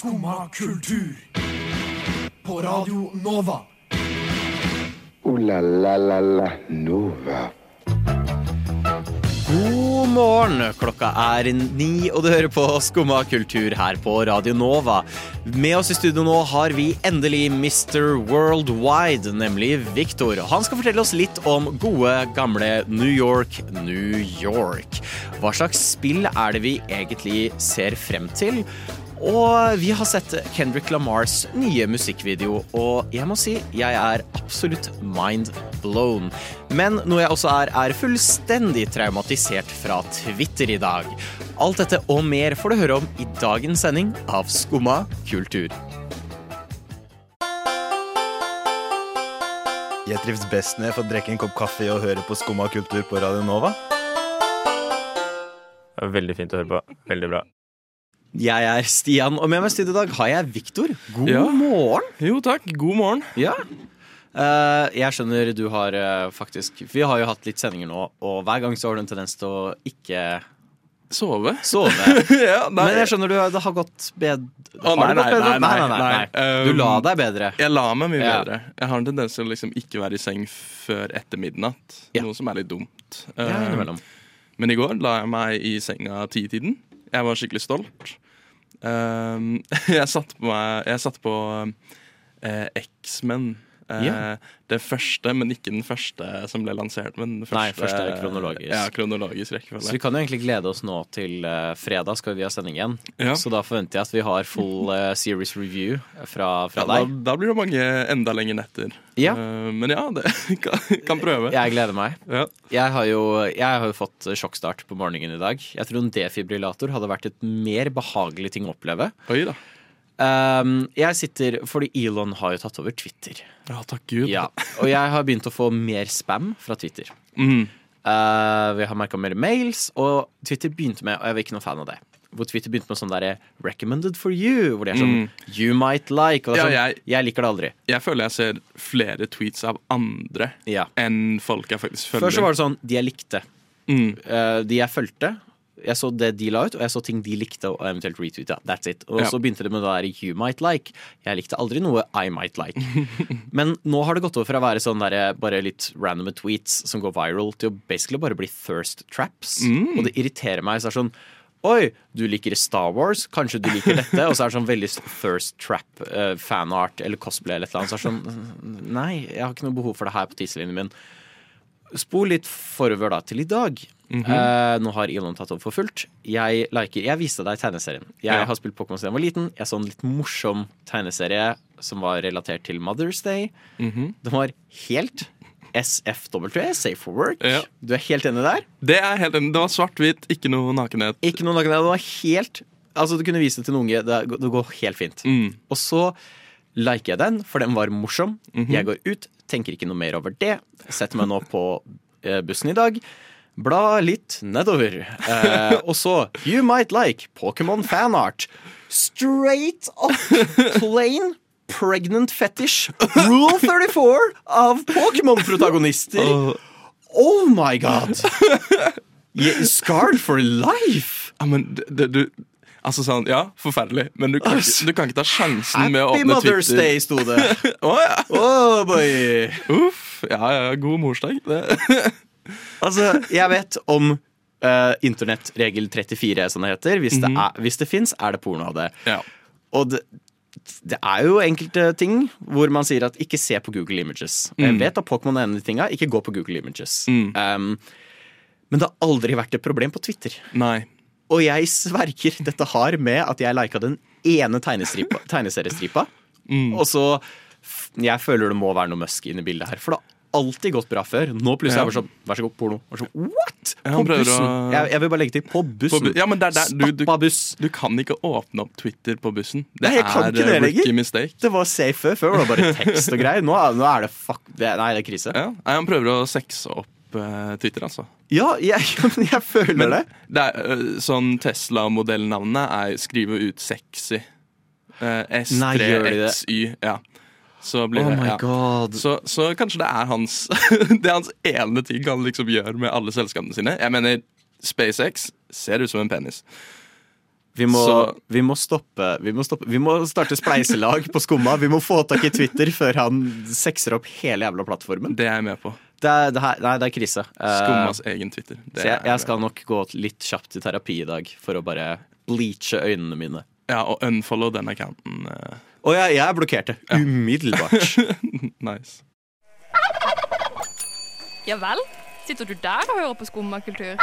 Skumma kultur. På Radio Nova. O-la-la-la-la Nova. God morgen! Klokka er ni, og du hører på Skumma kultur her på Radio Nova. Med oss i studio nå har vi endelig Mr. Worldwide, nemlig Victor. Han skal fortelle oss litt om gode, gamle New York, New York. Hva slags spill er det vi egentlig ser frem til? Og vi har sett Kendrick Lamars nye musikkvideo, og jeg må si jeg er absolutt mind blown. Men noe jeg også er, er fullstendig traumatisert fra Twitter i dag. Alt dette og mer får du høre om i dagens sending av Skumma kultur. Jeg trives best når jeg får drikke en kopp kaffe og høre på Skumma kultur på Radio Nova. Veldig fint å høre på. Veldig bra. Jeg er Stian, og med meg i studio i dag har jeg Viktor. God Ja. morgen! Jo takk, god morgen. Ja. Eh, jeg skjønner du har eh, faktisk Vi har jo hatt litt sendinger nå, og hver gang så har du en tendens til å ikke Sove? sove. ja, nei, Men jeg skjønner du, det har gått bedre. Å, nei, nei, nei, nei, nei. Du la deg bedre. Jeg la meg mye Ja. bedre. Jeg har en tendens til å liksom ikke være i seng før etter midnatt. Ja. Noe som er litt dumt. Ja, Eh, innimellom. Men i går la jeg meg i senga titiden. Jeg var skikkelig stolt. Um, jeg satte på, meg, jeg satte på eh, X-Men. Eh, Ja. Det første, men ikke den første som ble lansert. Men den Nei, første, første er kronologisk. Ja, kronologisk Så vi kan jo egentlig glede oss nå til eh, fredag skal vi ha sending igjen. Ja. Så da forventer jeg at vi har full eh, series review fra, fra Ja, deg. da blir det mange enda lenger netter. Ja. Men ja, det kan, kan prøve. Jeg gleder meg. Ja. Jeg har, jo, jeg har jo fått sjokkstart på morgenen i dag. Jeg tror en defibrillator hadde vært et mer behagelig ting å oppleve. Oi da. Um, jeg sitter fordi Elon har jo tatt over Twitter. Ja, takk Gud. Ja, Og jeg har begynt å få mer spam fra Twitter. Mm. Uh, vi har merka mer mails, og Twitter begynte med Og jeg var ikke noen fan av det. Hvor Twitter begynte med sånn derre 'recommended for you', hvor de er sånn 'you might like'. Og det er Ja, sånn, jeg- jeg liker det aldri. Jeg føler jeg ser flere tweets av andre Ja. enn folk jeg faktisk følger. Før så var det sånn de jeg likte. Mm. Uh, de jeg fulgte. Jeg så det de la ut, og jeg så ting de likte og eventuelt retweeta. That's it. Og Ja. så begynte det med det der you might like. Jeg likte aldri noe I might like. Men nå har det gått over fra å være sånn der, bare litt random tweets som går viral, til å basically bare bli thirst traps. Mm. Og det irriterer meg. Så er det sånn Oi, du liker Star Wars, kanskje du liker dette? Og så er det sånn veldig thirst trap, uh, fanart eller cosplay eller et eller annet. Så er det sånn Nei, jeg har ikke noe behov for det her på tidslinjen min. Spol litt forover da til i dag. Eh, nå har Elon tatt over for fullt. Jeg liker, jeg viste deg tegneserien. Jeg Ja. har spilt Pokémon siden jeg var liten. Jeg så en litt morsom tegneserie som var relatert til Mother's Day. Mhm. Den var helt SFW, Safe for Work. Ja. Du er helt enig der? Det er helt enig. Det var svart-hvitt, ikke noe nakenhet. Ikke noe nakenhet. Det var helt Altså, du kunne vise det til en unge. Det, det går helt fint. Mm. Og så liker jeg den, for den var morsom. Mhm. Jeg går ut, tenker ikke noe mer over det. Setter meg nå på eh, bussen i dag. Bla litt nedover. Eh, og så You might like Pokémon fanart. Straight up plain pregnant fetish. Rule 34 av Pokémon-protagonister. Oh my god! Yeah, scarred for life! ja, men det, du Altså sånn, ja, forferdelig, men du kan, ikke, du kan ikke ta sjansen med å åpne Twitter. Happy Mother's Day, sto det. oh, ja. Oh boy. Uff. Ja, ja, god morsdag. Altså, jeg vet om uh, internettregel 34, som det heter. Hvis det, er, hvis det fins, er det porno av det. Ja. Og det, det er jo enkelte ting hvor man sier at ikke se på Google Images. Jeg vet at Pokémon er en av de tinga. Ikke gå på Google Images. Um, men det har aldri vært et problem på Twitter. Nei. Og jeg sverger dette har med at jeg lika den ene tegneseriestripa. tegneseriestripa. Og så Jeg føler det må være noe Musk inne i bildet her. For det har alltid gått bra før. Nå plutselig Ja. er det sånn Vær så god, porno. Så What?! På bussen. å- Jeg, jeg vil bare legge til på På bussen. bu- ja, men det er der, du, du, buss. du kan ikke åpne opp Twitter på bussen. Det Nei, er det eh, rookie mistake. Det var safe før. Før var det bare tekst og greier. Nå, nå er det fuck det, Nei, det er krise. Ja. Nei, han prøver å sexe opp Twitter, altså. Ja, jeg, jeg føler Men det. det er, øh, sånn Tesla-modellnavnet er skrive ut sexy. Eh, Nei, gjør de det? S3XY. Ja. Så blir Oh det ja. Så, så kanskje det er hans Det er hans ene ting han liksom gjør med alle selskapene sine. Jeg mener, SpaceX ser ut som en penis. Vi må, vi, må stoppe, vi, må stoppe, vi må starte spleiselag på Skumma. Vi må få tak i Twitter før han sekser opp hele jævla plattformen. Det er jeg med på. Det er, det her, nei, det er krise. Eh, Skummas egen Twitter. Det så jeg, jeg skal nok gå litt kjapt i terapi i dag for å bare bleache øynene mine. Ja, og unfollow den accounten. eh, Og jeg, jeg blokkerte umiddelbart. nice. Ja vel? Sitter du der og hører på skummakultur?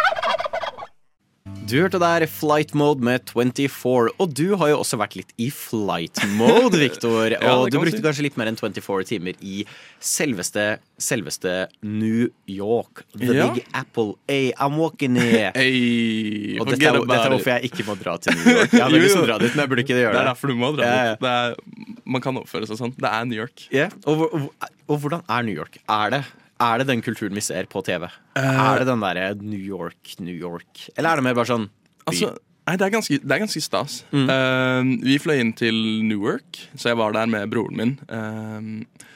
Du hørte der Flight Mode med 24, og du har jo også vært litt i flight mode, Victor. Ja, og du brukte si. kanskje litt mer enn 24 timer i selveste, selveste New York. The Ja. Big Apple. Hey, I'm walking here. Hey, Og dette er, dette er hvorfor jeg ikke må dra til New York. Jeg veldig lyst til å dra dit, men jeg burde ikke Det gjøre er derfor du må dra dit. Det er, man kan oppføre seg sånn. Det er New York. Yeah. Og, og, og, og hvordan er New York? Er det, er det den kulturen vi ser på TV? Uh, er det den derre New York, New York? Eller er det mer bare sånn? Altså, nei, det er ganske, det er ganske stas. Mm. Uh, vi fløy inn til Newark, så jeg var der med broren min. Uh,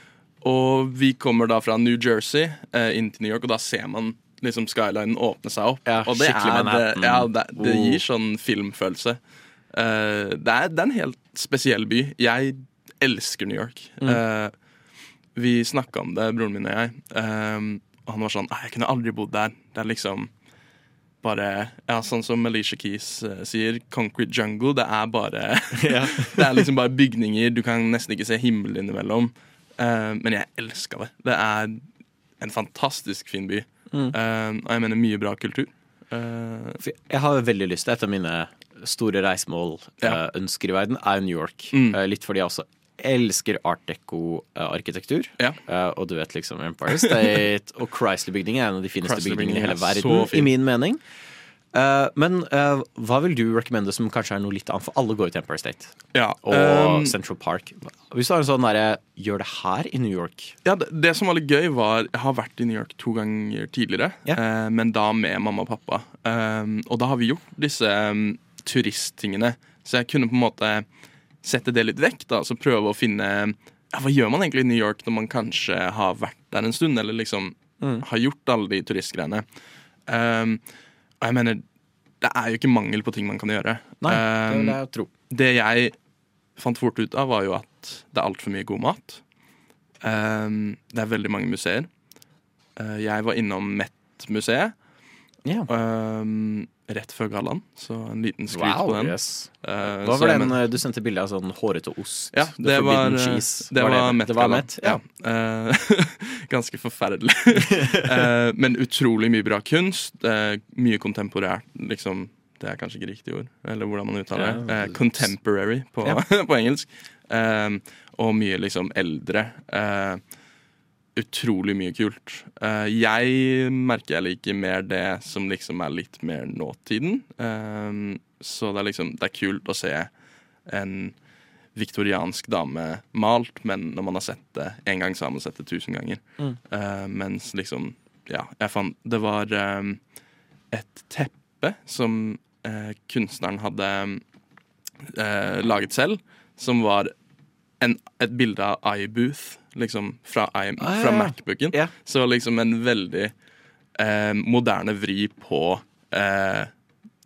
og vi kommer da fra New Jersey eh, inn til New York, og da ser man liksom skylinen åpne seg opp. Ja, og det, er, det, ja, det, det Oh. gir sånn filmfølelse. Uh, det, er, det er en helt spesiell by. Jeg elsker New York. Mm. Eh, vi snakka om det, broren min og jeg. Um, og han var sånn Jeg kunne aldri bodd der. Det er liksom bare Ja, sånn som Alicia Keys uh, sier, concrete jungle. Det er bare Det er liksom bare bygninger. Du kan nesten ikke se himmelen innimellom. Uh, men jeg elska det. Det er en fantastisk fin by. Mm. Uh, og jeg mener mye bra kultur. Jeg har veldig lyst til Et av mine store reisemål, Ja. eh, ønsker i verden, er New York. Mm. Eh, litt fordi jeg også elsker art deco-arkitektur. Ja. og du vet liksom Empire State og Chrysler-bygningen er en av de fineste bygningene i hele er verden, i min mening. Uh, men uh, hva vil du recommende som kanskje er noe litt annet? For alle går jo til Empire State ja. og eh, Central Park. Hvis du har en sånn derre Gjør det her i New York. Ja, det, det som var litt gøy, var Jeg har vært i New York to ganger tidligere, Ja. uh, men da med mamma og pappa. Um, og da har vi gjort disse um, turisttingene, så jeg kunne på en måte sette det litt vekk. da, Så prøve å finne ja, Hva gjør man egentlig i New York når man kanskje har vært der en stund, eller liksom Mm. har gjort alle de turistgreiene. Um, og jeg mener, det er jo ikke mangel på ting man kan gjøre. Nei, det Um, vil jeg tro. det jeg fant fort ut av, var jo at det er altfor mye god mat. Um, det er veldig mange museer. Uh, jeg var innom Met-museet Ja. ehm, rett før gallaen, så en liten skryt Wow, på den. yes. Uh, Hva var den men- eh, du sendte bilde av sånn hårete ost? Ja, det var, eh, cheese. det var, det, det var Met-galla. Ja. Ja. Uh, ganske forferdelig. uh, men utrolig mye bra kunst. mye kontemporært, liksom. Det er kanskje ikke riktig ord, eller hvordan man uttaler det. Eh, contemporary på, på engelsk. Og mye liksom eldre. Eh, utrolig mye kult. Eh, jeg merker jeg liker mer det som liksom er litt mer nåtiden. Eh, så det er liksom Det er kult å se en viktoriansk dame malt, men når man har sett det én gang, så har man sett det tusen ganger. Mm. Eh, mens liksom Ja, jeg fant Det var et teppe som kunstneren hadde laget selv, som var en, et bilde av iBooth, liksom, fra, I, Ah, ja, fra. Macbooken. Ja. Så liksom en veldig eh, moderne vri på eh,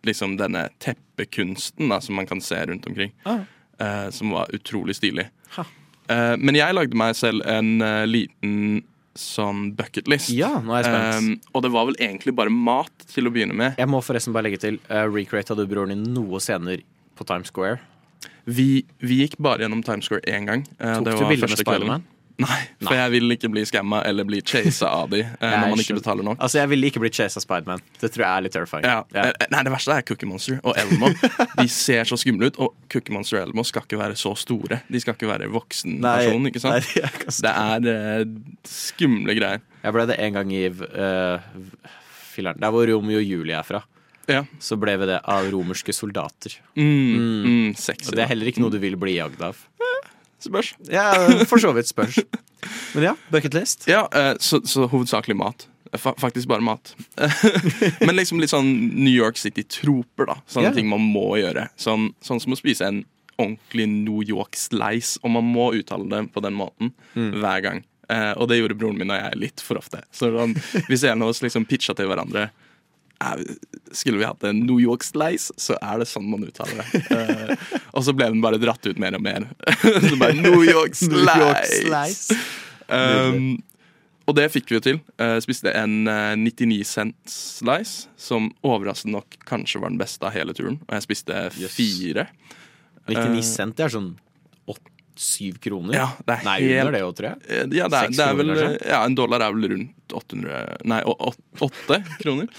liksom denne teppekunsten da, som man kan se rundt omkring. Ah. Eh, som var utrolig stilig. Eh, men jeg lagde meg selv en uh, liten sånn bucketlist. Ja, nå er jeg spent. Eh, og det var vel egentlig bare mat til å begynne med. Jeg må forresten bare legge til uh, Recreata du broren din noe senere på Times Square? Vi, vi gikk bare gjennom Times Square én gang. Tok det du var bilde med. Spiderman? Nei, for Nei. jeg vil ikke bli skamma eller bli chasa av de eh, når man ikke betaler nok. Altså, Jeg ville ikke blitt chasa av Spiderman. Det tror jeg er litt terrifying. Ja. Ja. eh, Nei, Det verste er Cookie Monster og Elmo. De ser så skumle ut, og Cookie Monster og Elmo skal ikke være så store. De skal ikke være voksenversjonen, ikke sant? Nei, Det er eh, skumle greier. jeg ble det en gang i uh, Filleren. Der hvor Romeo og Julie er fra. Ja. Så ble vi det av romerske soldater. Mm, mm, sexy. Og det er heller ikke noe du vil bli jagd av. Spørs. Ja, for så vidt spørs. Men ja, bucketlist. Ja, eh, så, så hovedsakelig mat. Faktisk bare mat. Men liksom litt sånn New York City-troper, da. Sånne yeah. ting man må gjøre. Sånn, sånn som å spise en ordentlig New York-slice, og man må uttale det på den måten hver gang. Eh, og det gjorde broren min og jeg litt for ofte. Så sånn, Hvis en av oss liksom pitcha til hverandre er, Skulle vi hatt en New York slice, så er det sånn man uttaler det. Uh, og så ble den bare dratt ut mer og mer. så bare New York slice! Um, og det fikk vi jo til. Uh, spiste en uh, 99 cent slice, som overraskende nok kanskje var den beste av hele turen. Og jeg spiste Yes. fire. 99 cent, det er sånn 7 kroner? Ja, det er Nei, helt- under det òg, tror jeg. Eh, Ja, det er, det er vel kroner. Ja, en dollar er vel rundt 800 Nei, åtte kroner.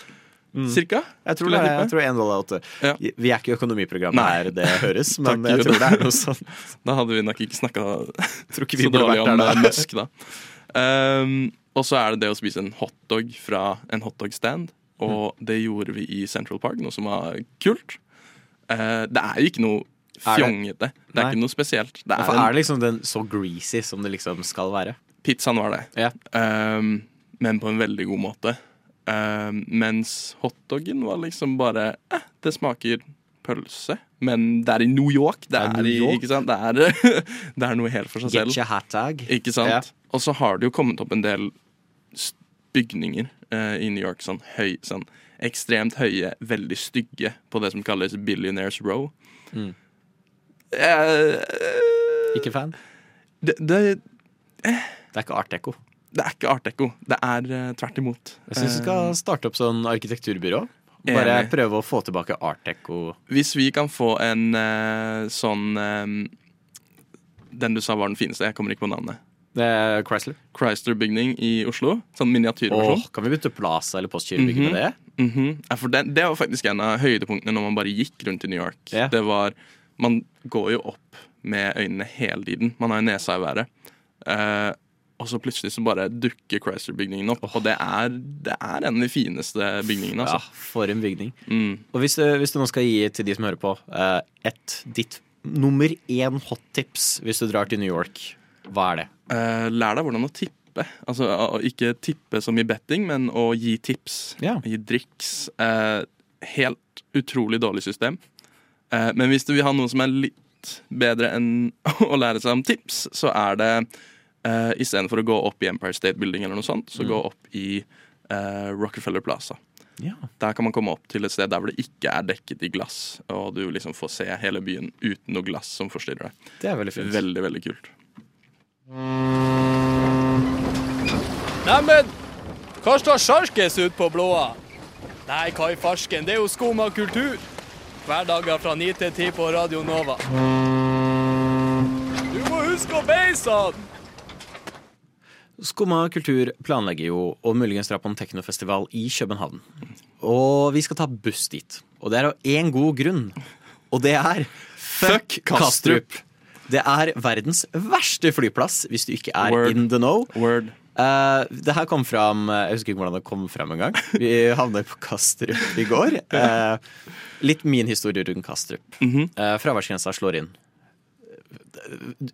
Cirka. Jeg tror, det jeg tror en dollar åtte. Ja. Vi er ikke økonomiprogrammet Nei. her, det høres, men Takk jeg tror det er noe sånn. Da hadde vi nok ikke snakka så dårlig om der eh. Musk, da. Um, og så er det det å spise en hotdog fra en hotdog-stand. Og Mm. det gjorde vi i Central Park, noe som var kult. Uh, det er jo ikke noe fjongete. det? Det er Nei. ikke noe spesielt. Det Hvorfor er er det liksom den så greasy som det liksom skal være? Pizzaen var det. Ja. Um, men på en veldig god måte. Um, mens hotdogen var liksom bare eh, Det smaker pølse, men det er i New York. Det Det er New i, York. sant? Det er, det er noe helt for seg Get selv. your hat tag. Ikke sant? Yeah. Og så har det jo kommet opp en del bygninger uh, i New York. Sånn, høy, sånn ekstremt høye, veldig stygge, på det som kalles Billionaires Row. Mm. Uh, Ikke fan? det, det, Det er ikke art deco. Det er ikke art deco. Det er uh, tvert imot. Jeg syns Eh, skal starte opp sånn arkitekturbyrå. Bare Enig. prøve å få tilbake art deco. Hvis vi kan få en uh, sånn eh, Den du sa var den fineste, jeg kommer ikke på navnet. Det er Chrysler. Chrysler-bygning i Oslo. Sånn Åh, miniatyrversjon. kan vi bytte Plaza eller Postkirkebygget med det? Mhm. ja, for det, det var faktisk en av høydepunktene når man bare gikk rundt i New York. Yeah. Det var Man går jo opp med øynene hele tiden. Man har jo nesa i været. Eh, og så plutselig så bare dukker Chrysler-bygningen opp. Og det er, det er en av de fineste bygningene, Ja, altså. for en bygning. Mm. Og hvis du, hvis du nå skal gi til de som hører på, eh, et ditt nummer én hot tips hvis du drar til New York, hva er det? Eh, lær deg hvordan å tippe. Altså ikke tippe som i betting, men å gi tips. Ja. Gi driks. Eh, helt utrolig dårlig system. Eh, men hvis du vil ha noe som er litt bedre enn å lære seg om tips, så er det uh, istedenfor å gå opp i Empire State Building eller noe sånt, så gå opp i uh, Rockefeller Plaza. Ja. Der kan man komme opp til et sted der hvor det ikke er dekket i glass, og du liksom får se hele byen uten noe glass som forstyrrer deg. Det er veldig fint. Veldig, veldig kult. Neimen, hva står sjarkes ut på blåa? Nei, hva i farsken, det er jo skum av kultur. Hverdager fra 9 til 10 på Radio Nova. Du må huske å beise han! Skumma kultur planlegger jo å muligens dra på en teknofestival i København. Og vi skal ta buss dit. Og det er av én god grunn. Og det er Fuck Kastrup! Det er verdens verste flyplass hvis du ikke er Word. in the know. Word. Uh, det her kom fram Jeg husker ikke hvordan det kom fram engang. Vi havnet på Kastrup i går. Uh, litt min historie rundt Kastrup. Mm -hmm. uh, fraværsgrensa slår inn.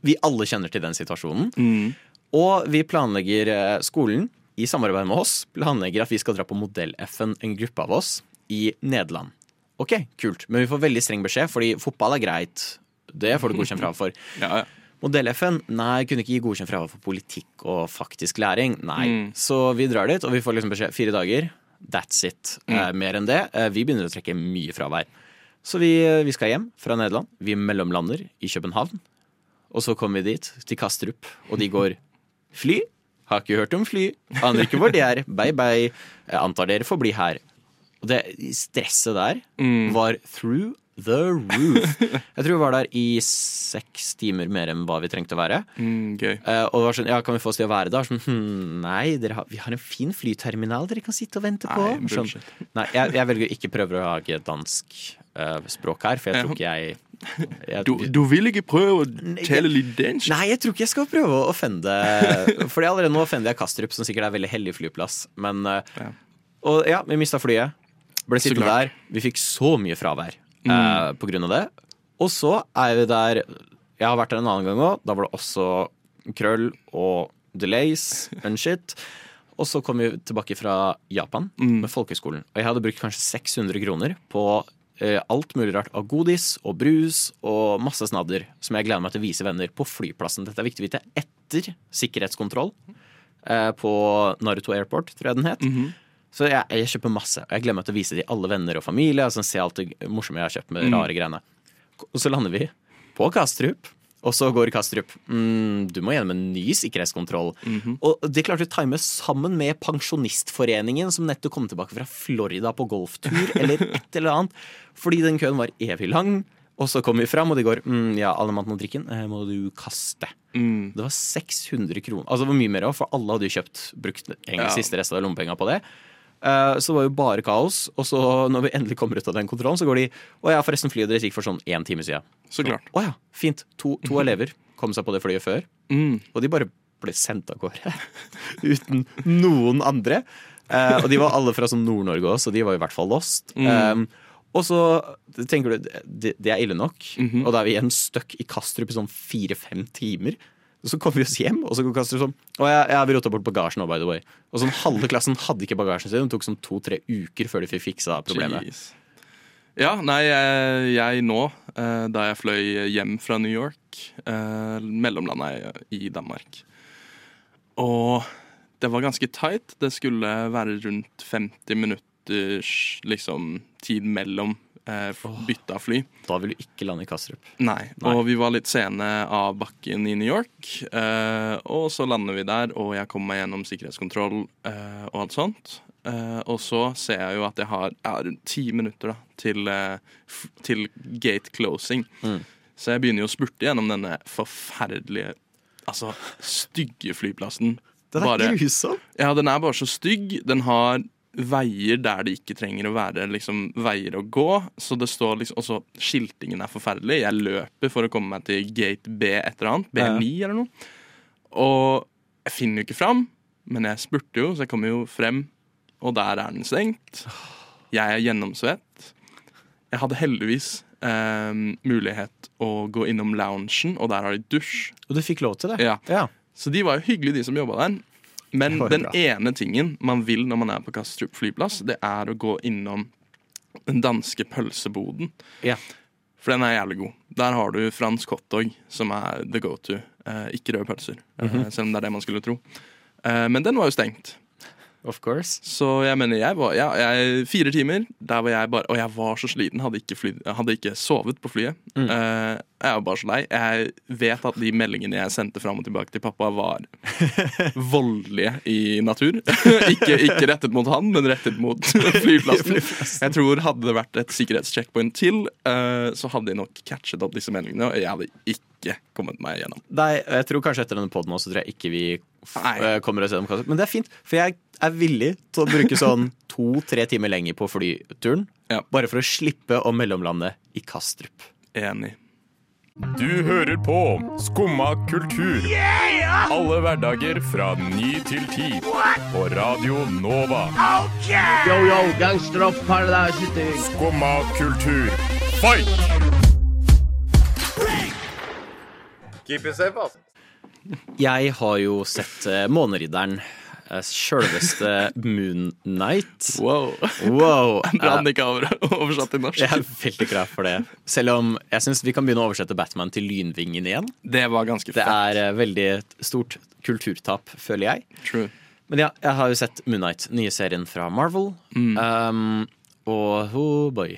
Vi alle kjenner til den situasjonen. Mm. Og vi planlegger eh, skolen, i samarbeid med oss, planlegger at vi skal dra på Modell-FN, en gruppe av oss, i Nederland. Ok, kult. Men vi får veldig streng beskjed, fordi fotball er greit. Det får du godkjent fravær for. Ja, ja. Modell-FN? Nei, kunne ikke gi godkjent fravær for politikk og faktisk læring. Nei. Mm. Så vi drar dit, og vi får liksom beskjed fire dager. That's it. Mm. Eh, mer enn det. Eh, vi begynner å trekke mye fravær. Så vi, eh, vi skal hjem fra Nederland. Vi mellomlander i København. Og så kommer vi dit, til Kastrup, og de går fly. Har ikke hørt om fly. Aner ikke hvor det er. Bye, bye. Jeg antar dere får bli her. Og det stresset der Mm. var through the roof. Jeg tror vi var der i seks timer mer enn hva vi trengte å være. Mm, gøy. uh, og det var sånn, ja, kan vi få oss til å være der? Sånn, hm, nei, har, vi har en fin flyterminal dere kan sitte og vente på. Nei, sånn, nei jeg, jeg velger ikke prøve å lage dansk uh, språk her, for jeg tror ikke jeg, jeg Du, du vil ikke prøve å telle litt dansk? Nei, jeg tror ikke jeg skal prøve å offende Fordi allerede nå offender jeg Kastrup, som sikkert er en veldig hellig flyplass. Men Ja. Og ja, vi mista flyet. Ble sittende der. Vi fikk så mye fravær eh, på grunn av det. Og så er vi der Jeg har vært der en annen gang òg. Da var det også krøll og delays and shit. Og så kom vi tilbake fra Japan med folkehøyskolen. Og jeg hadde brukt kanskje 600 kroner på eh, alt mulig rart av godis og brus og masse snadder som jeg gleder meg til å vise venner på flyplassen. Dette er viktig å vite etter sikkerhetskontroll eh, på Naruto Airport, tror jeg den het. Så jeg, jeg kjøper masse. Og jeg glemmer til å vise det til alle venner og familie. Altså, se alt det morsomme jeg har kjøpt med rare greiene. Og så lander vi på Kastrup. Og så går Kastrup mm, Du må gjennom en ny sikkerhetskontroll. Og det klarte vi å time sammen med Pensjonistforeningen, som nettopp kom tilbake fra Florida på golftur, eller et eller annet. Fordi den køen var evig lang. Og så kom vi fram, og de går mm, Ja, alle maten og drikken eh, må du kaste. Mm. Det var 600 kroner. Altså det var mye mer òg, for alle hadde jo kjøpt brukt en Ja. siste rest av lommepenga på det. Eh, Så det var jo bare kaos. Og så når vi endelig kommer ut av den kontrollen, så går de Å ja, forresten, flyet deres gikk for sånn én time siden. Så klart. Å ja, fint. To, to elever kom seg på det flyet før. Mm. Og de bare ble sendt av gårde. Uten noen andre. Eh, og de var alle fra sånn Nord-Norge òg, så de var i hvert fall lost. Um, og så tenker du det, det er ille nok, og da er vi igjen stuck i Kastrup i sånn fire-fem timer. Så kommer vi oss hjem, og så går Kastrup sånn Å jeg, jeg rota bort bagasjen nå, by the way. Og sånn halve klassen hadde ikke bagasjen sin. Det tok sånn to-tre uker før de fikk fiksa problemet. Jeez. Ja, nei, jeg, jeg nå, eh, da jeg fløy hjem fra New York, eh, mellomlanda i Danmark. Og det var ganske tight. Det skulle være rundt 50 minutters liksom, tid mellom uh, bytte fly. Da vil du ikke lande i Kastrup. Nei. Nei. Og vi var litt sene av bakken i New York. eh, og så lander vi der, og jeg kommer meg gjennom sikkerhetskontroll eh, og alt sånt. Eh, og så ser jeg jo at jeg har ja, rundt ti minutter da, til, eh, f til gate closing. Mm. Så jeg begynner jo å spurte gjennom denne forferdelige, altså stygge flyplassen. Den er grusom! ja, den er bare så stygg. Den har veier der det ikke trenger å være liksom, veier å gå. Så det står liksom Også skiltingen er forferdelig. Jeg løper for å komme meg til gate B et eller annet. B9 eller noe. Og jeg finner jo ikke fram, men jeg spurte jo, så jeg kommer jo frem, og der er den stengt. Jeg er gjennomsvett. Jeg hadde heldigvis eh, mulighet å gå innom loungen, og der har de dusj. Og du fikk lov til det? Ja. ja. Så de var jo hyggelige, de som jobba der. Men den bra. ene tingen man vil når man er på Kastrup flyplass, det er å gå innom den danske pølseboden. Ja. For den er jævlig god. Der har du fransk hotdog, som er the go to. Eh, ikke røde pølser, mm -hmm. selv om det er det man skulle tro. Eh, men den var jo stengt. Of course. Så jeg mener, jeg var ja, jeg, fire timer, der var jeg bare Og jeg var så sliten, hadde ikke, fly, hadde ikke sovet på flyet. Mm. Uh, jeg var bare så lei. Jeg vet at de meldingene jeg sendte fram og tilbake til pappa, var voldelige i natur. ikke, ikke rettet mot han, men rettet mot flyplassen. Jeg tror Hadde det vært et sikkerhetscheckpoint til, uh, så hadde de nok catchet opp disse meldingene, og jeg hadde ikke kommet meg gjennom. Nei, jeg tror kanskje etter denne poden også tror jeg ikke vi Nei. eh, kommer oss gjennom Kastrup. Men det er fint, for jeg er villig til å bruke sånn to-tre timer lenger på flyturen. Ja. Bare for å slippe å mellomlande i Kastrup. Enig. Du hører på Skumma kultur. Alle hverdager fra ny til ti. På Radio Nova. Yo, yo, gangsteropp, paradise, Skumma kultur, fight! Keep it safe, altså. Jeg har jo sett uh, Måneridderen. Uh, Sjølveste Moon Knight. Wow. Wow. Brann ikke over, oversatt til norsk. Jeg er veldig glad for det. Selv om jeg syns vi kan begynne å oversette Batman til Lynvingen igjen. Det var ganske Det er eh, veldig stort kulturtap, føler jeg. True. Men ja, jeg har jo sett Moon Knight, nye serien fra Marvel. Um, og oh boy.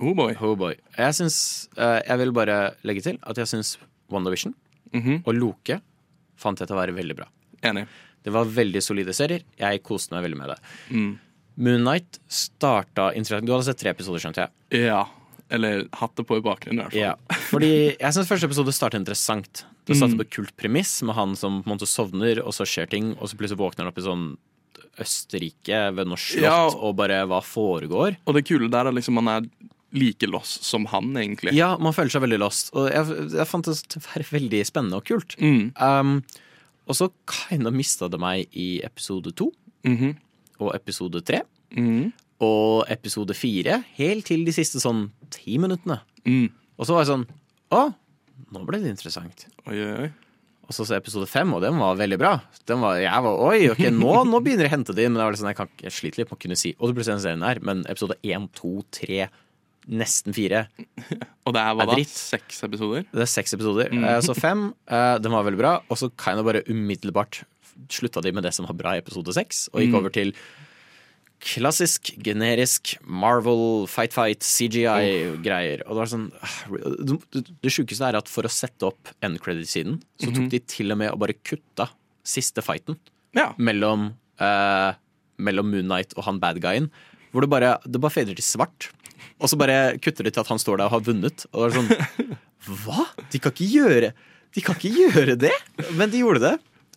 Oh boy. Oh boy. Jeg syns uh, Jeg vil bare legge til at jeg syns WandaVision Mhm. og Loke fant jeg til å være veldig bra. Enig. Det var veldig solide serier. Jeg koste meg veldig med det. Mm. Moon Knight starta interessant. Du hadde sett tre episoder, skjønte jeg. Ja. Eller hatt det på i bakgrunnen, i hvert fall. Ja, fordi jeg syns første episode starta interessant. Det startet på et kult premiss med han som på en måte sovner, og så skjer ting, og så plutselig våkner han opp i sånn Østerrike ved noe slott, Ja. og bare hva foregår? Og det kule der er liksom man er like lost som han, egentlig. Ja, man føler seg veldig lost, og jeg, jeg fant det til å være veldig spennende og kult. Mm. Um, og så kind of mista det meg i episode to Mhm. og episode tre. Mhm. Og episode fire, helt til de siste sånn ti minuttene. Mm. Og så var jeg sånn Å, nå ble det interessant. Oi, oi, oi. Og så så episode fem, og den var veldig bra. Den var, jeg var, Oi, ok, nå, nå begynner jeg å hente det inn. Men jeg, var litt sånn, jeg, kan, jeg sliter litt med å kunne si Og du burde se serien her, men episode én, to, tre, nesten fire Og det er hva Er da? dritt. Seks episoder? Det er seks episoder. Eh, Så fem, eh, den var veldig bra. Og så kind of bare umiddelbart slutta de med det som var bra i episode seks, og gikk Mm. over til klassisk, generisk Marvel fight-fight, CGI-greier. Og det var sånn Det, det sjukeste er at for å sette opp end credit-siden, så tok de til og med og bare kutta siste fighten Ja. mellom, eh, mellom Moon Knight og han bad guyen. Hvor det bare, det bare fader til svart. Og så bare kutter det til at han står der og har vunnet. Og det er sånn Hva? De kan ikke gjøre De kan ikke gjøre det! Men de gjorde det.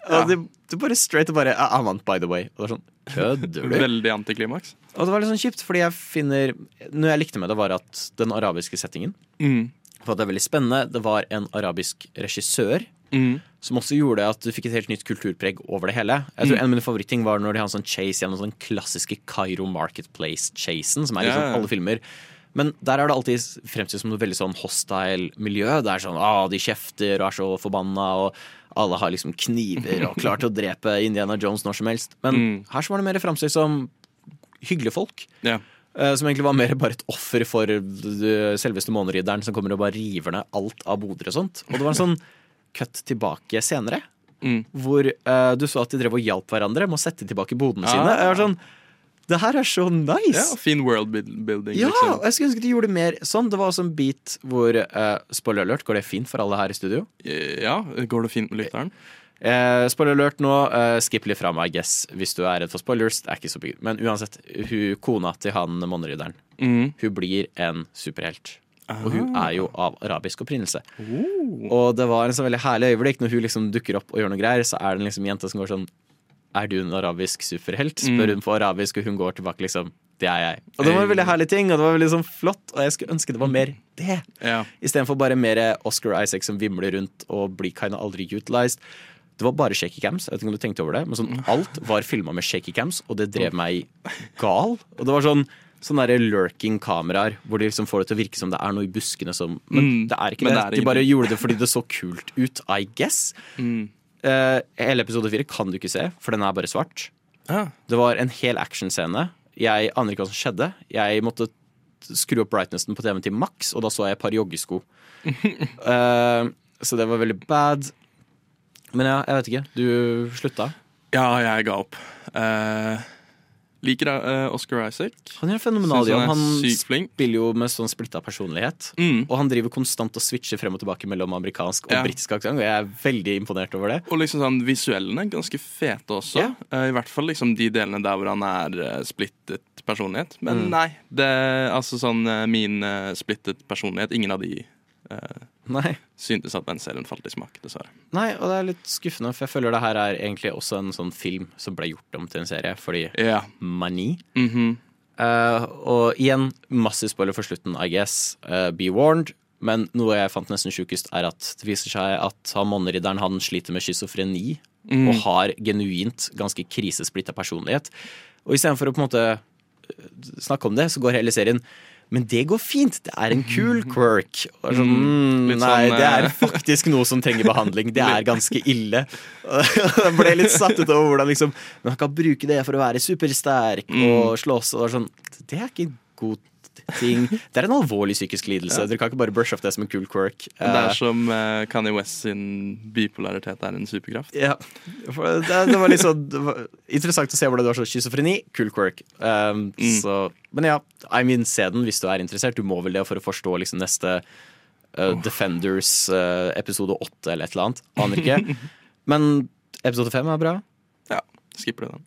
Og det, det bare straight og bare I want vant, by the way. Og det er sånn Kødder du? Veldig antiklimaks. Og det var litt sånn kjipt, fordi jeg finner Noe jeg likte med det, var at den arabiske settingen Mm. For at det er veldig spennende. Det var en arabisk regissør Mm. Som også gjorde at du fikk et helt nytt kulturpreg over det hele. Jeg tror En av mine favoritting var når de hadde en sånn chase gjennom sånn klassiske Cairo Marketplace-chasen, som er i Ja, sånn ja. alle filmer. Men der er det alltid fremstilt som noe veldig sånn hostile miljø. Det er sånn ah, de kjefter og er så forbanna, og alle har liksom kniver og klar til å drepe Indiana Jones når som helst. Men Mm. her så var det mer fremstilt som hyggelige folk. Ja. Eh, Som egentlig var mer bare et offer for eh, selveste måneridderen som kommer og bare river ned alt av boder og sånt. Og det var en sånn cut tilbake senere, Mm. hvor uh, du så at de drev og hjalp hverandre med å sette tilbake bodene Ah. sine. Jeg var sånn Det her er så nice! ja, fin world building, Ja, liksom. jeg skulle ønske de gjorde mer sånn. Det var også en bit hvor uh, Spoiler alert, går det fint for alle her i studio? Ja, går det fint med lytteren? Eh, spoiler alert nå. Eh, skip litt fram, I guess, hvis du er redd for spoilers. Det er ikke så big. Men uansett, hun, kona til han månerydderen, Mm. hun blir en superhelt. Og hun Ah. er jo av arabisk opprinnelse. Oh. Og det var en så veldig herlig øyeblikk når hun liksom dukker opp og gjør noe greier, så er det en liksom jente som går sånn Er du en arabisk superhelt? Spør Mm. hun på arabisk, og hun går tilbake liksom Det er jeg. Og det var en veldig herlig ting, og det var veldig sånn flott, og jeg skulle ønske det var mer det. Ja. Istedenfor bare mer Oscar Isaac som vimler rundt og blir kinda aldri utilized. Det var bare shaky cams. Jeg vet ikke om du tenkte over det Men sånn, alt var filma med shaky cams, og det drev meg gal. Og det var sånn Sånne der lurking kameraer hvor de liksom får det til å virke som det er noe i buskene som Men Mm. det er ikke det. det er de bare gjorde det fordi det så kult ut, I guess. Mm. Uh, hele episode fire kan du ikke se, for den er bare svart. Ah. Det var en hel actionscene. Jeg aner ikke hva som skjedde. Jeg måtte skru opp brightnessen på TV-en til maks, og da så jeg et par joggesko. uh, så det var veldig bad. Men ja, jeg vet ikke. Du slutta. Ja, jeg ga opp. Eh, liker uh, Oscar Isaac. Han gjør en fenomenal jobb. han Han spiller jo med sånn splitta personlighet. Mm. Og han driver konstant og switcher frem og tilbake mellom amerikansk og Ja. britisk aksent. Og jeg er veldig imponert over det. Og liksom sånn visuellene ganske fete også. Ja. Uh, I hvert fall liksom de delene der hvor han er uh, splittet personlighet. Men Mm. nei, det altså sånn min splittet personlighet Ingen av de eh, Nei. syntes at den serien falt i smak, dessverre. Nei, og det er litt skuffende, for jeg føler det her er egentlig også en sånn film som ble gjort om til en serie, fordi yeah. mani. Mm -hmm. uh, og igjen, masse spoiler for slutten, I guess. Uh, be warned. Men noe jeg fant nesten sjukest, er at det viser seg at han måneridderen han sliter med schizofreni Mm. og har genuint ganske krisesplitta personlighet. Og istedenfor å på en måte eh, snakke om det, så går hele serien men det går fint. Det er en kul quirk. Sånn, mm, nei, sånn, det er eh, faktisk noe som trenger behandling. Det er ganske ille. Jeg ble litt satt ut over hvordan liksom Men han kan bruke det for å være supersterk Mm. og slåss. Og sånn, det er ikke en god ting. Det er en alvorlig psykisk lidelse. Dere kan ikke bare brush off det som en kul quirk. Det Eh, er som eh, Kanye West sin bipolaritet er en superkraft. ja, det, det var litt sånn Interessant å se hvordan du har sånn schizofreni. Cool quirk. Um, Mm. så, men ja, I mean, se den hvis du er interessert. Du må vel det for å forstå liksom neste uh, Defenders uh, episode åtte eller et eller annet. Aner ikke. Men episode fem er bra. Ja, skipper du den.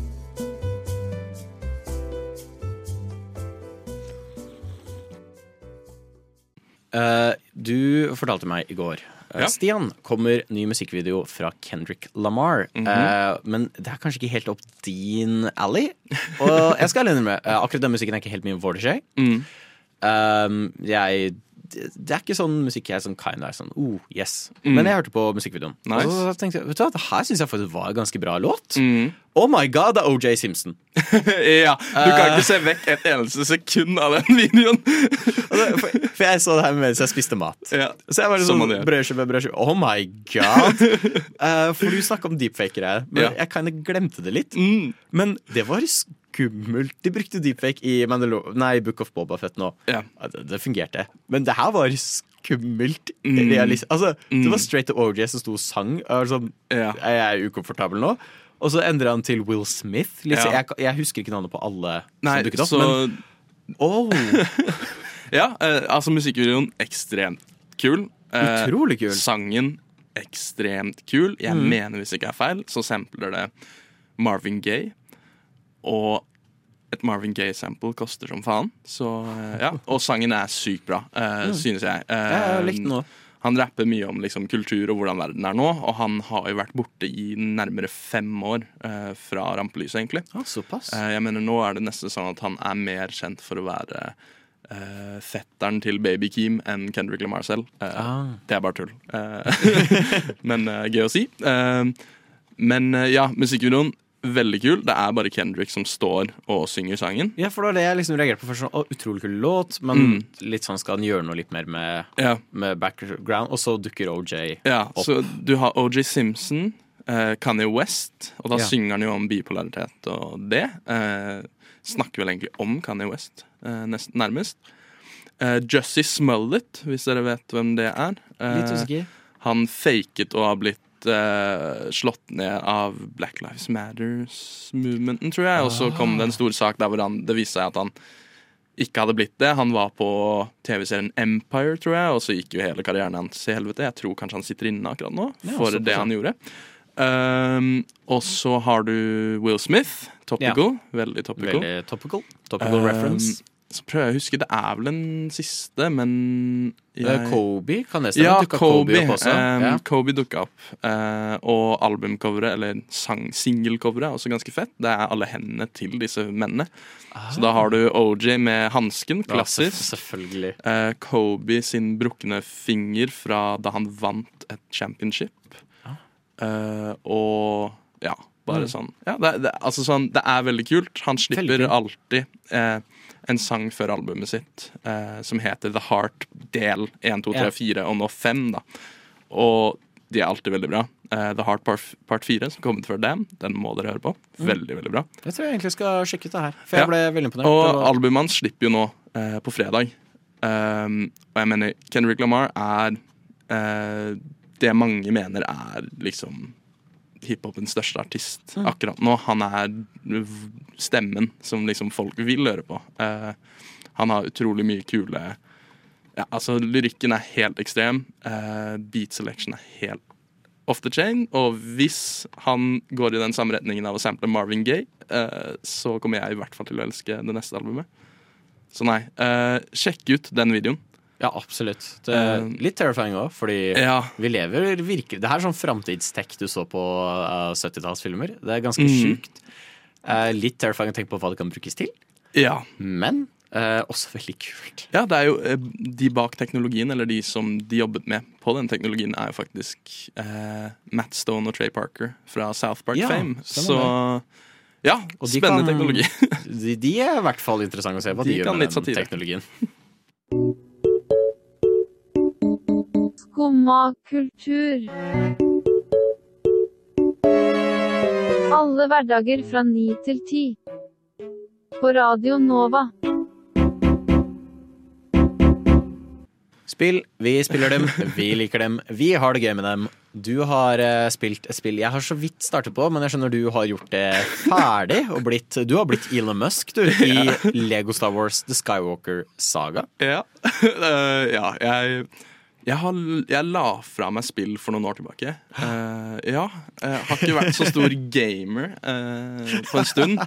Eh, du fortalte meg i går eh, Ja. Stian, kommer ny musikkvideo fra Kendrick Lamar. Mm -hmm. uh, men det er kanskje ikke helt opp din alley. Og jeg skal innrømme, uh, akkurat den musikken er ikke helt min forte. Mm. Uh, jeg det er ikke sånn musikk jeg som kind er sånn oh, yes. Mm. Men jeg hørte på musikkvideoen. Nice. Og så tenkte jeg vet du hva, det her syns jeg faktisk var en ganske bra låt. Mm. Oh my god, det er OJ Simpson. ja, Du kan ikke se vekk et eneste sekund av den videoen. for, for jeg så det her mens jeg spiste mat. Ja, Så jeg var litt sånn brødskive, brødskive. Oh my god! uh, for du snakka om deepfakere. Men Ja. jeg kinda glemte det litt. Mm. Men det var skummelt. De brukte deepfake i Mandalo nei, Book of Boba Fett nå. Ja. Det, det fungerte. Men det her var skummelt. Mm. Altså, Mm. Det var straight to OJ som sto og sang. Altså, Ja. Jeg er ukomfortabel nå. Og så endra han til Will Smith. Litt, Ja. jeg, jeg husker ikke navnet på alle Nei, som dukket opp. så Men oh, Ja, eh, altså musikkvideoen ekstremt kul. Eh, Utrolig kul. Sangen ekstremt kul. Jeg Mm. mener hvis ikke er feil, så sampler det Marvin Gaye. Og et Marvin Gaye-sample koster som faen. Så eh, ja, Og sangen er sykt bra, uh, Mm. synes jeg. jeg Eh, han rapper mye om liksom, kultur og hvordan verden er nå, og han har jo vært borte i nærmere fem år uh, fra rampelyset, egentlig. Ah, såpass. Jeg mener Nå er det nesten sånn at han er mer kjent for å være Uh, fetteren til Baby Keem enn Kendrick Lamar selv. Uh, Ah. Det er bare tull. Uh, men uh, gøy å si. Men ja, musikkvideoen veldig kul. Det er bare Kendrick som står og synger sangen. Ja, for det var det jeg liksom reagerte på først. Sånn, å, utrolig kul låt, men Mm. litt sånn skal han gjøre noe litt mer med, Ja. med background. Og så dukker OJ Ja, opp. så du har OJ Simpson, eh, Kanye West, og da Ja. synger han jo om bipolaritet og det. Eh, snakker vel egentlig om Kanye West, eh, nest, nærmest. Eh, Jussie Smullet, hvis dere vet hvem det er. Eh, Litt usikker. Han faket å ha blitt eh, slått ned av Black Lives Matters-movementen, tror jeg. Og så kom det en stor sak der hvor han, det viste seg at han ikke hadde blitt det. Han var på TV-serien Empire, tror jeg, og så gikk jo hele karrieren hans i helvete. Jeg tror kanskje han sitter inne akkurat nå for det han gjorde. Um, og så har du Will Smith, topical. Veldig topical. Veldig topical. Topical Um, reference. Så prøver jeg å huske, det er vel den siste, men jeg... Kobe, kan det stemme? Ja, Dukka Kobe. opp også? Um, ja. Kobe dukka opp. Uh, og albumcoveret, eller singelcoveret, er også ganske fett. Det er alle hendene til disse mennene. Så da har du OJ med hansken, klassisk. Ja, selvfølgelig. Uh, Kobe sin brukne finger fra da han vant et championship. Eh, og ja, bare Mm. sånn. Ja, det, det, altså sånn. Det er veldig kult. Han slipper Veldig alltid eh, en sang før albumet sitt eh, som heter The Heart del 1, 2, 3, Ja. 4 og nå 5. Da. Og de er alltid veldig bra. Eh, The Heart part, part 4, som kom ut før dem, den må dere høre på. Mm. Veldig, veldig bra. Jeg tror jeg egentlig skal sjekke ut det her. For Ja. jeg ble veldig imponert. Og var- albumet hans slipper jo nå eh, på fredag. Um, og jeg mener, Kendrick Lamar er eh, det mange mener er liksom hiphopens største artist Mm. akkurat nå. Han er stemmen som liksom folk vil høre på. Uh, han har utrolig mye kule ja, altså Lyrikken er helt ekstrem. Uh, beat selection er helt off the chain. Og hvis han går i den samme retningen av å sample Marvin Gaye, uh, så kommer jeg i hvert fall til å elske det neste albumet. Så nei, sjekk ut den videoen. Ja, absolutt. Det Eh, litt terrifying òg, fordi Ja. vi lever virkelig Det her er sånn framtidstech du så på uh, 70-tallsfilmer. Det er ganske Mm. sjukt. Uh, litt terrifying å tenke på hva det kan brukes til, Ja. men uh, også veldig kult. ja, det er jo eh, de bak teknologien, eller de som de jobbet med på den teknologien, er jo faktisk eh, Matt Stone og Trey Parker fra South Park Ja, Fame. Så Så ja, spennende kan- teknologi. De, de er i hvert fall interessante å se hva de, De gjør med litt den satire. teknologien. Skumma kultur. Alle hverdager fra ni til ti. På Radio Nova. Spill, vi spiller dem, vi liker dem, vi har det gøy med dem. Du har eh, spilt et spill jeg har så vidt startet på, men jeg skjønner du har gjort det ferdig. Og blitt, du har blitt Elon Musk, du, i Lego Star Wars The Skywalker Saga. Ja. Uh, ja, jeg jeg, har, jeg la fra meg spill for noen år tilbake. Uh, ja. Jeg har ikke vært så stor gamer uh, på en stund.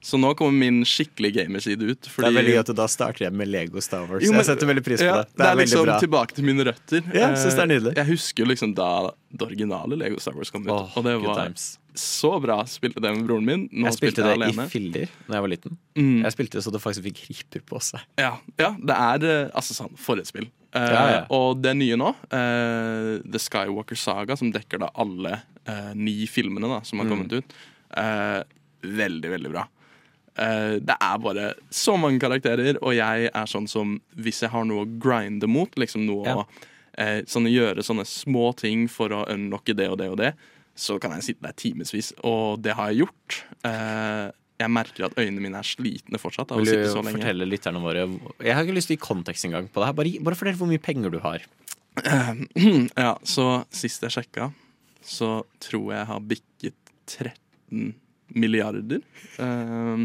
Så nå kommer min skikkelig gamerside ut. Det er veldig gøy at du da starter igjen med Lego Star Wars. Jo, men- jeg setter veldig pris på ja, det. Det er, veldig liksom bra. tilbake til mine røtter. Ja, jeg synes det er nydelig. Eh, Jeg husker liksom da det originale Lego Star Wars kom ut. Oh, og det var times. så bra. Spilte det med broren min. Nå Jeg spilte jeg det alene. i filler da jeg var liten. Mm. Jeg spilte det så det faktisk fikk riper på seg. Ja, ja, det er eh, altså sånn for spill. Eh, Ja, ja. Og det nye nå, eh, The Skywalker Saga, som dekker da alle eh, ni filmene da, som har Mm. kommet ut, Eh, veldig, veldig bra. Eh, det er bare så mange karakterer, og jeg er sånn som hvis jeg har noe å grinde mot, liksom noe Ja. å eh, sånn, gjøre sånne små ting for å unlocke det og det og det, så kan jeg sitte der timevis, og det har jeg gjort. Eh, jeg merker at øynene mine er slitne fortsatt av å sitte så lenge. fortelle lytterne våre Jeg har ikke lyst til å gi kontekst engang på det her. Bare, gi- bare fortell hvor mye penger du har. ja, så sist jeg sjekka, så tror jeg har bikket 13 milliarder. Eh,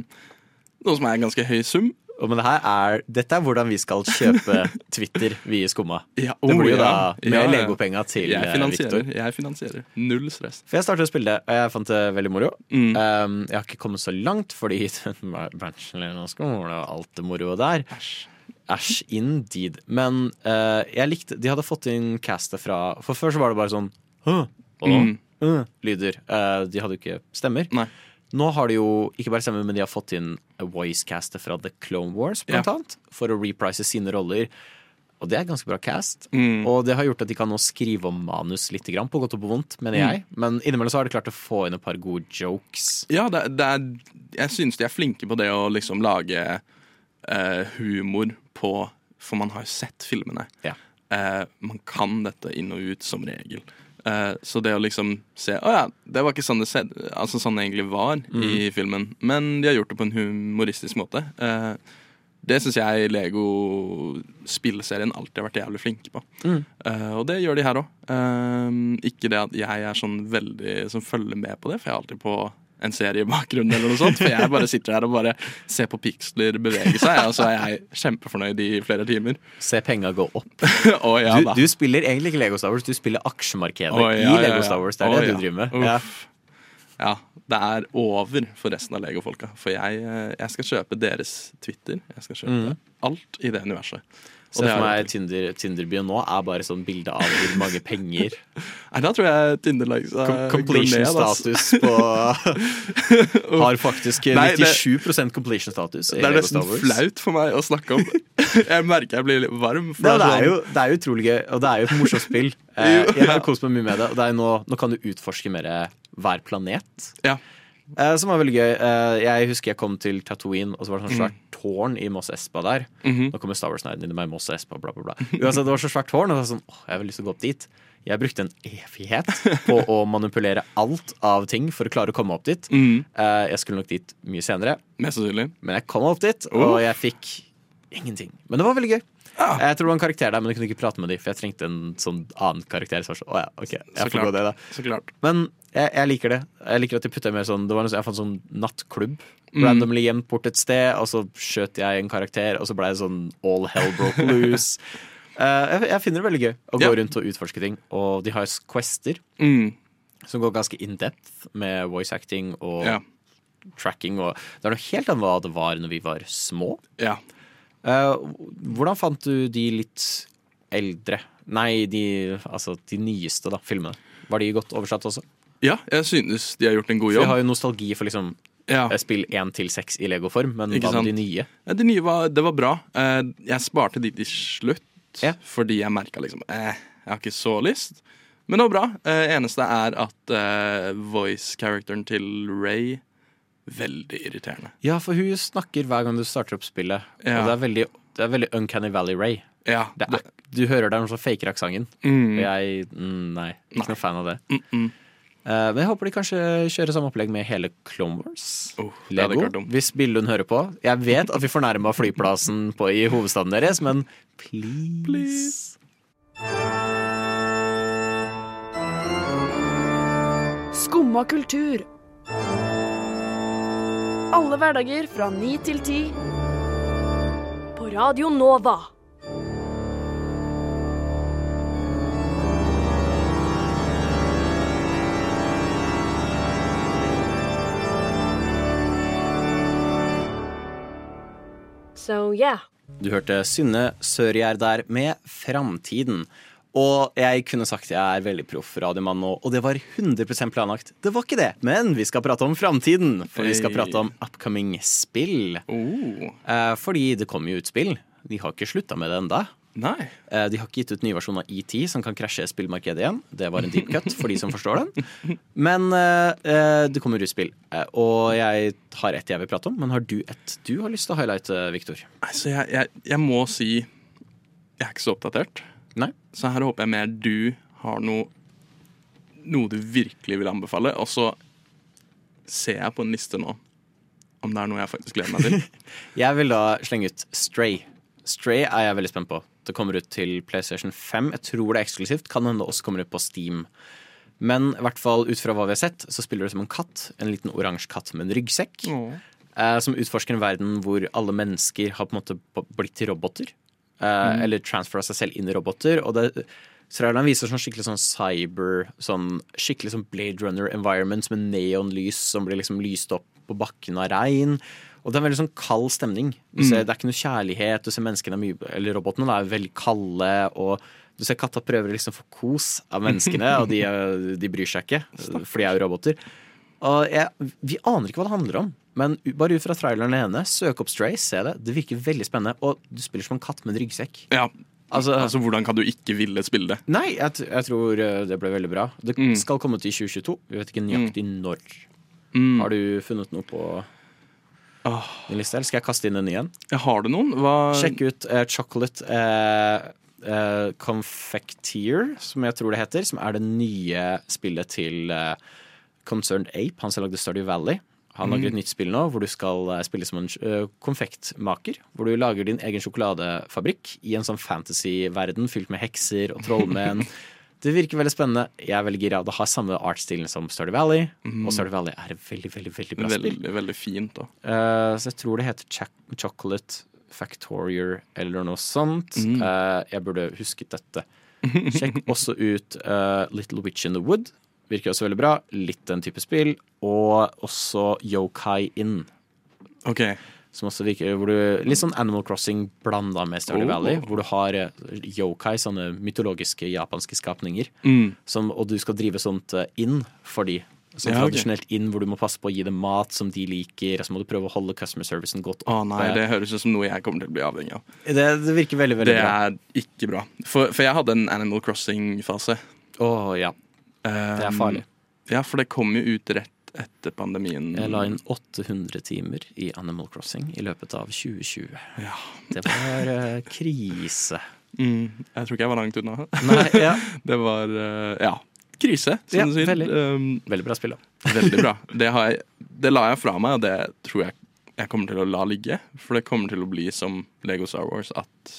noe som er en ganske høy sum. Men det er, dette er hvordan vi skal kjøpe Twitter, vi i Skumma. Ja, det blir jo oh, da med Ja, ja. legopenga til jeg eh, Victor. jeg finansierer. Null stress. For jeg startet å spille det, og jeg fant det veldig moro. Mm. Um, jeg har ikke kommet så langt, fordi bachelor og skole og alt det moroa der Æsj, indeed. Men uh, jeg likte De hadde fått inn castet fra For før så var det bare sånn Hå, Og Mm. uh, lyder. Uh, de hadde jo ikke stemmer. Nei. Nå har de jo ikke bare stemmer, men de har fått inn voice-castet fra The Clone Wars, blant Ja. annet. For å reprise sine roller. Og det er ganske bra cast. Mm. Og det har gjort at de kan nå skrive om manus litt, på godt og på vondt, mener Mm. jeg. Men innimellom så har de klart å få inn et par gode jokes. Ja, det, det er, jeg syns de er flinke på det å liksom lage eh, humor på For man har jo sett filmene. Ja. Eh, man kan dette inn og ut som regel. Eh, så det å liksom se Å ja, det var ikke sånn det, altså sånn det egentlig var i filmen. Men de har gjort det på en humoristisk måte. Eh, det syns jeg Lego-spillserien alltid har vært jævlig flinke på. Mm. Uh, og det gjør de her òg. ikke det at jeg er sånn veldig som følger med på det, for jeg er alltid på en serie i bakgrunnen eller noe sånt. For jeg bare sitter her og bare ser på piksler bevege seg, og så er jeg kjempefornøyd i flere timer. Se penga gå opp. oh, ja du, du spiller egentlig ikke Lego Star Wars, du spiller aksjemarkedet oh, ja, i Lego ja. Star Wars. Det er oh, det du driver med. Ja. Ja, det er over for resten av Lego-folka. For jeg, eh, jeg skal kjøpe deres Twitter. Jeg skal kjøpe Mm. alt i det universet. Og Se det for meg Tinder, Tinder-byen nå er bare sånn bilde av hvor mange penger Nei, da tror jeg Tinder likes uh, Com Completion ned, status på Har faktisk Nei, det- 97 completion status Det er nesten flaut for meg å snakke om. Jeg merker jeg blir litt varm. for det, sånn- er jo, det er jo utrolig gøy, og det er jo et morsomt spill. Eh, jeg har kost meg mye med det, og det er jo nå, nå kan du utforske mer hver planet. Ja. Eh, som var veldig gøy. Eh, jeg husker jeg kom til Tatooine, og så var det sånn Mhm. svært tårn i Moss Espa der. Mhm. Nå kommer Star Wars-nerden inn i meg, Moss Espa, bla, bla, bla. Uansett, det var så svært tårn, og det var sånn, åh, jeg har lyst til å gå opp dit. Jeg brukte en evighet på å manipulere alt av ting for å klare å komme opp dit. Mhm. Eh, jeg skulle nok dit mye senere, Mest sannsynlig. men jeg kom opp dit, og jeg fikk ingenting. Men det var veldig gøy. Jeg tror det var en karakter der, men jeg kunne ikke prate med dem, for jeg trengte en sånn annen karakter. Så så, sånn, å ja, okay, jeg Så får gå klart. det da. Så klart. Men jeg, jeg liker det. Jeg liker at de putter mer sånn Det var noe, Jeg fant sånn nattklubb Mm. randomly gjemt bort et sted, og så skjøt jeg en karakter, og så ble det sånn all hell broke loose. uh, jeg, jeg finner det veldig gøy å gå Ja. rundt og utforske ting. Og de har quester Mm. som går ganske in depth med voice acting og Ja. tracking. Og det er noe helt annet hva det var når vi var små. Ja. Uh, hvordan fant du de litt eldre Nei, de, altså de nyeste da, filmene. Var de godt oversatt også? Ja, jeg synes de har gjort en god For jeg har jo nostalgi for liksom Ja. eh, spill 1 til 6 i Lego-form, men hva med de nye? Ja, de nye var, det var bra. Eh, Jeg sparte de til slutt, Ja. fordi jeg merka liksom eh, Jeg har ikke så lyst. Men det var bra. Eh, eneste er at eh, voice-characteren til Ray Veldig irriterende. Ja, for hun snakker hver gang du starter opp spillet. Ja. Og det er veldig, det er veldig Uncanny Valley Ray. Ja, Det er, du hører det er noen som faker aksenten. Mm. Og jeg mm, Nei, ikke noe fan av det. Mm -mm. Eh, men jeg håper de kanskje kjører samme opplegg med hele Clone Wars. Oh, Lego, hvis Billund hører på. Jeg vet at vi fornærma flyplassen på, i hovedstaden deres, men please. Skumma kultur. Alle hverdager fra ni til ti. På Radio Nova. So yeah. Du hørte Synne Sørgjerd der med Framtiden. Og jeg kunne sagt jeg er veldig proff radiomann nå, og det var 100% planlagt. Det var ikke det, men vi skal prate om framtiden. For vi skal prate om upcoming spill. Oh. Eh, fordi det kommer jo ut spill. De har ikke slutta med det enda. Nei. Eh, De har ikke gitt ut nye versjoner av ET som kan krasje spillmarkedet igjen. Det var en deep cut for de som forstår den. Men eh, eh, det kommer ut spill, eh, og jeg har ett jeg vil prate om. Men har du et du har lyst til å highlighte, Victor? Altså, jeg, jeg, jeg må si jeg er ikke så oppdatert. Nei. Så her håper jeg mer du har noe noe du virkelig vil anbefale. Og så ser jeg på en liste nå om det er noe jeg faktisk gleder meg til. Jeg vil da slenge ut Stray. Stray er jeg veldig spent på. Det kommer ut til PlayStation 5. Jeg tror det er eksklusivt. Kan hende det også kommer ut på Steam. Men i hvert fall ut fra hva vi har sett, så spiller du som en katt. En liten oransje katt med en ryggsekk. Eh, som utforsker en verden hvor alle mennesker har på en måte blitt til roboter. Eh, Mm. Eller transfera seg selv inn i roboter. Og det Traileren viser sånn skikkelig sånn cyber sånn Skikkelig sånn Blade Runner environment med neonlys som blir liksom lyst opp på bakken av regn. Og det er en veldig sånn kald stemning. Du Mm. Det er ikke noe kjærlighet. Du ser menneskene mye Eller robotene er veldig kalde. Og du ser katta prøver å liksom få kos av menneskene, og de, de bryr seg ikke. For de er jo roboter. Jeg, vi aner ikke hva det handler om. Men bare ut fra traileren ene, søk opp Stray, se det. Det virker veldig spennende. Og du spiller som en katt med en ryggsekk. Ja, Altså, altså Hvordan kan du ikke ville spille det? Nei, jeg, jeg tror eh, det ble veldig bra. Det Mm. skal komme til 2022. Vi vet ikke nøyaktig når. Mm. Har du funnet noe på din liste, eller skal jeg kaste inn en ny en? Har du noen? Hva Sjekk ut uh, Chocolate uh, uh, Confecteer, som jeg tror det heter. Som er det nye spillet til Concerned Ape, han som lagde Stardew Valley. Han lager et Mm. nytt spill nå hvor du skal spille som en konfektmaker. Hvor du lager din egen sjokoladefabrikk i en sånn fantasy-verden fylt med hekser og trollmenn. Det virker veldig spennende. Jeg er veldig gira. Det har samme artstilen som Sturdy Valley. Mm. Og Sturdy Valley er et veldig, veldig, veldig bra spill. Veldig, veldig fint. da Uh, så jeg tror det heter Ch Chocolate Factorier eller noe sånt. Mm. Uh, jeg burde husket dette. Sjekk også ut uh, Little Witch in the Wood. Virker også veldig bra. Litt den type spill. Og også Yokai Inn. Ok Som også virker hvor du, Litt sånn Animal Crossing blanda med Stardew Oh. Valley. Hvor du har eh, yokai, sånne mytologiske japanske skapninger. Mm. Som, og du skal drive sånt eh, inn for de. Sånn Ja, okay. tradisjonelt inn hvor du må passe på å gi dem mat som de liker, og så må du prøve å holde customer servicen godt Å oppe. nei, det høres ut som noe jeg kommer til å bli avhengig av. Det, det virker veldig, veldig det bra. er ikke bra. For, for jeg hadde en Animal Crossing-fase. Å ja. Det er farlig. Ja, for det kom jo ut rett etter pandemien. Jeg la inn 800 timer i Animal Crossing i løpet av 2020. Det var uh, krise. Mm, jeg tror ikke jeg var langt unna. Nei, ja. Det var uh, ja, krise, som Ja, du sier. veldig. Um, Veldig bra spill, da. veldig bra. Det, har jeg, det la jeg fra meg, og det tror jeg jeg kommer til å la ligge. For det kommer til å bli som Lego Star Wars, at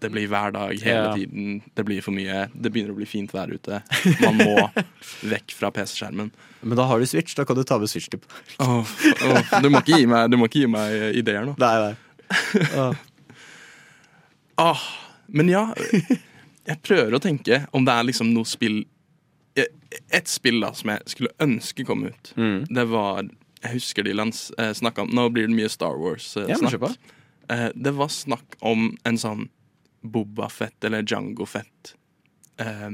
det blir hver dag hele Ja. tiden. Det blir for mye. Det begynner å bli fint vær ute. Man må vekk fra PC-skjermen. Men da har du Switch, da kan du ta med Switch til. Åh, oh, du, må ikke gi meg, du må ikke gi meg ideer nå. Nei, nei. Ah, men ja, jeg prøver å tenke om det er liksom noe spill Et spill da som jeg skulle ønske kom ut. Mm. Det var Jeg husker de eh, snakka om Nå blir det mye Star Wars-snakk. På. eh, det var snakk om en sånn Boba Fett eller Jango Fett eh,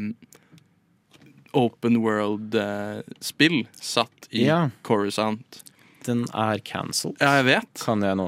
Open world-spill satt i Ja. Coruscant. Den er cancelled. Ja, jeg vet. Kan jeg nå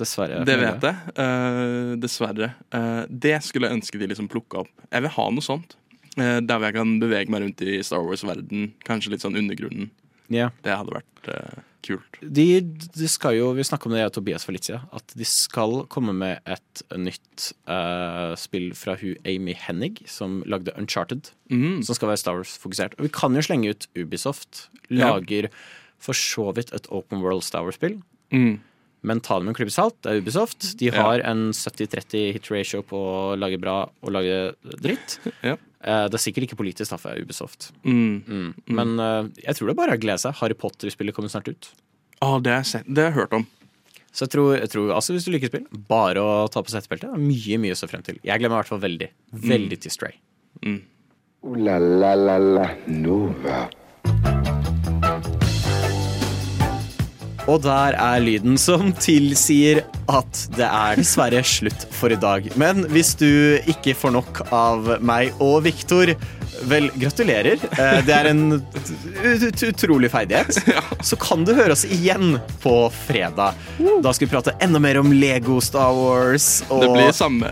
dessverre Det vet jeg. Uh, dessverre. Uh, det skulle jeg ønske de liksom plukka opp. Jeg vil ha noe sånt. Uh, der hvor jeg kan bevege meg rundt i Star Wars-verden. Kanskje litt sånn undergrunnen. Ja. Det hadde vært eh, kult. De, de skal jo, Vi snakka om det jeg og Tobias for litt siden, at de skal komme med et nytt uh, spill fra hun Amy Hennig, som lagde Uncharted. Mm. Som skal være Star Wars-fokusert. Og vi kan jo slenge ut Ubisoft. Ja. Lager for så vidt et Open World Star Wars-spill. Mm. Men ta det med en klype salt. Det er Ubisoft. De Ja. har en 70-30 hit ratio på å lage bra og lage dritt. Ja. Eh, Det er sikkert ikke politisk da, for Ubisoft. Mm. Mm. Men eh, jeg tror det bare er å glede seg. Harry Potter-spillet kommer snart ut. Ah, det, har jeg sett, det har jeg hørt om. Så jeg tror, jeg tror altså hvis du liker spill, bare å ta på settebeltet. Er mye mye å se frem til. Jeg glemmer i hvert fall veldig. Veldig til Stray. Mm. Uh, la la la la Nova. Og der er lyden som tilsier at det er dessverre slutt for i dag. Men hvis du ikke får nok av meg og Viktor, Vel, gratulerer. Eh, Det er en ut- ut- utrolig ferdighet. Så kan du høre oss igjen på fredag. Da skal vi prate enda mer om Lego Star Wars og Det blir samme.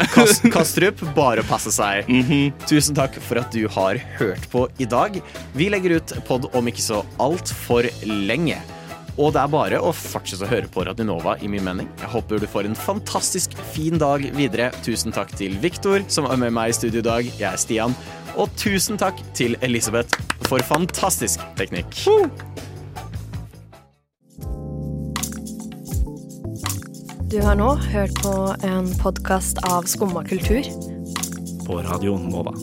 Kastrup. Bare passe seg. Tusen takk for at du har hørt på i dag. Vi legger ut pod om ikke så altfor lenge. Og det er bare å fortsette å høre på Radionova, i min mening. Jeg håper du får en fantastisk fin dag videre. Tusen takk til Viktor, som er med meg i studio i dag. Jeg er Stian. Og tusen takk til Elisabeth for fantastisk teknikk. Du har nå hørt på en podkast av Skumma kultur. På radioen Nova.